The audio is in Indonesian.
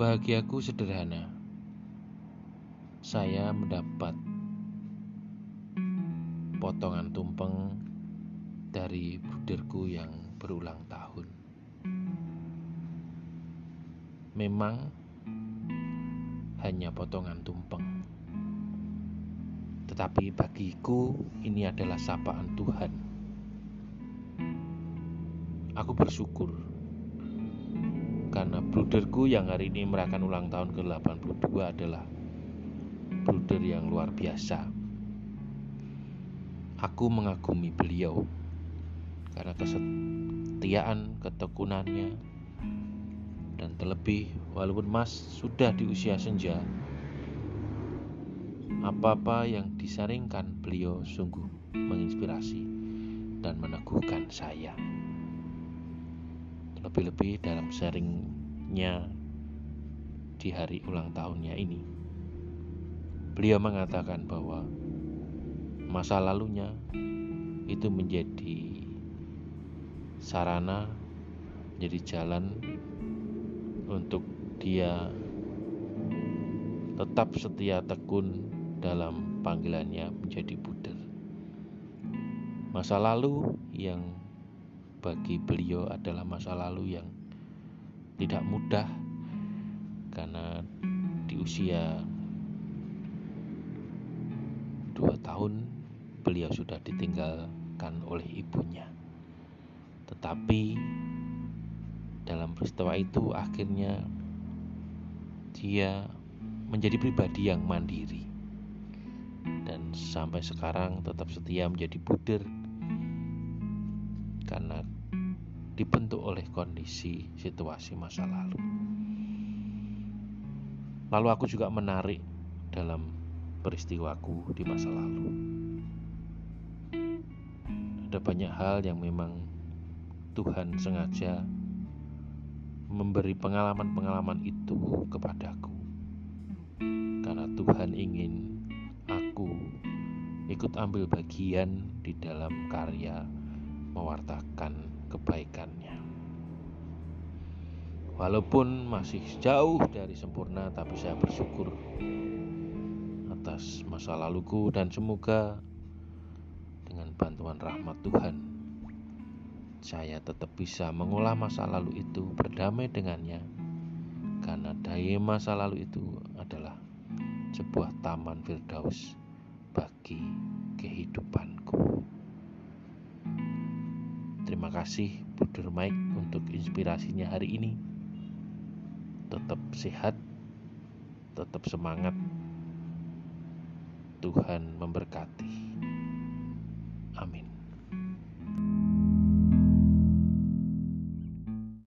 Bahagiaku sederhana. Saya mendapat potongan tumpeng dari buderku yang berulang tahun. Memang hanya potongan tumpeng. Tetapi bagiku ini adalah sapaan Tuhan. Aku bersyukur karena bruderku yang hari ini merayakan ulang tahun ke-82 adalah bruder yang luar biasa. Aku mengagumi beliau karena kesetiaan, ketekunannya, dan terlebih walaupun Mas sudah di usia senja, apa-apa yang disaringkan beliau sungguh menginspirasi dan meneguhkan saya lebih-lebih dalam sharingnya di hari ulang tahunnya ini. Beliau mengatakan bahwa masa lalunya itu menjadi sarana, jadi jalan untuk dia tetap setia tekun dalam panggilannya menjadi buder. Masa lalu yang bagi beliau adalah masa lalu yang tidak mudah karena di usia dua tahun beliau sudah ditinggalkan oleh ibunya. Tetapi dalam peristiwa itu akhirnya dia menjadi pribadi yang mandiri dan sampai sekarang tetap setia menjadi buder dibentuk oleh kondisi situasi masa lalu. Lalu aku juga menarik dalam peristiwaku di masa lalu. Ada banyak hal yang memang Tuhan sengaja memberi pengalaman-pengalaman itu kepadaku. Karena Tuhan ingin aku ikut ambil bagian di dalam karya mewartakan kebaikannya. Walaupun masih jauh dari sempurna, tapi saya bersyukur atas masa laluku dan semoga dengan bantuan rahmat Tuhan saya tetap bisa mengolah masa lalu itu berdamai dengannya karena daya masa lalu itu adalah sebuah taman firdaus bagi kehidupanku. Terima kasih Budur Mike untuk inspirasinya hari ini. Tetap sehat, tetap semangat. Tuhan memberkati. Amin.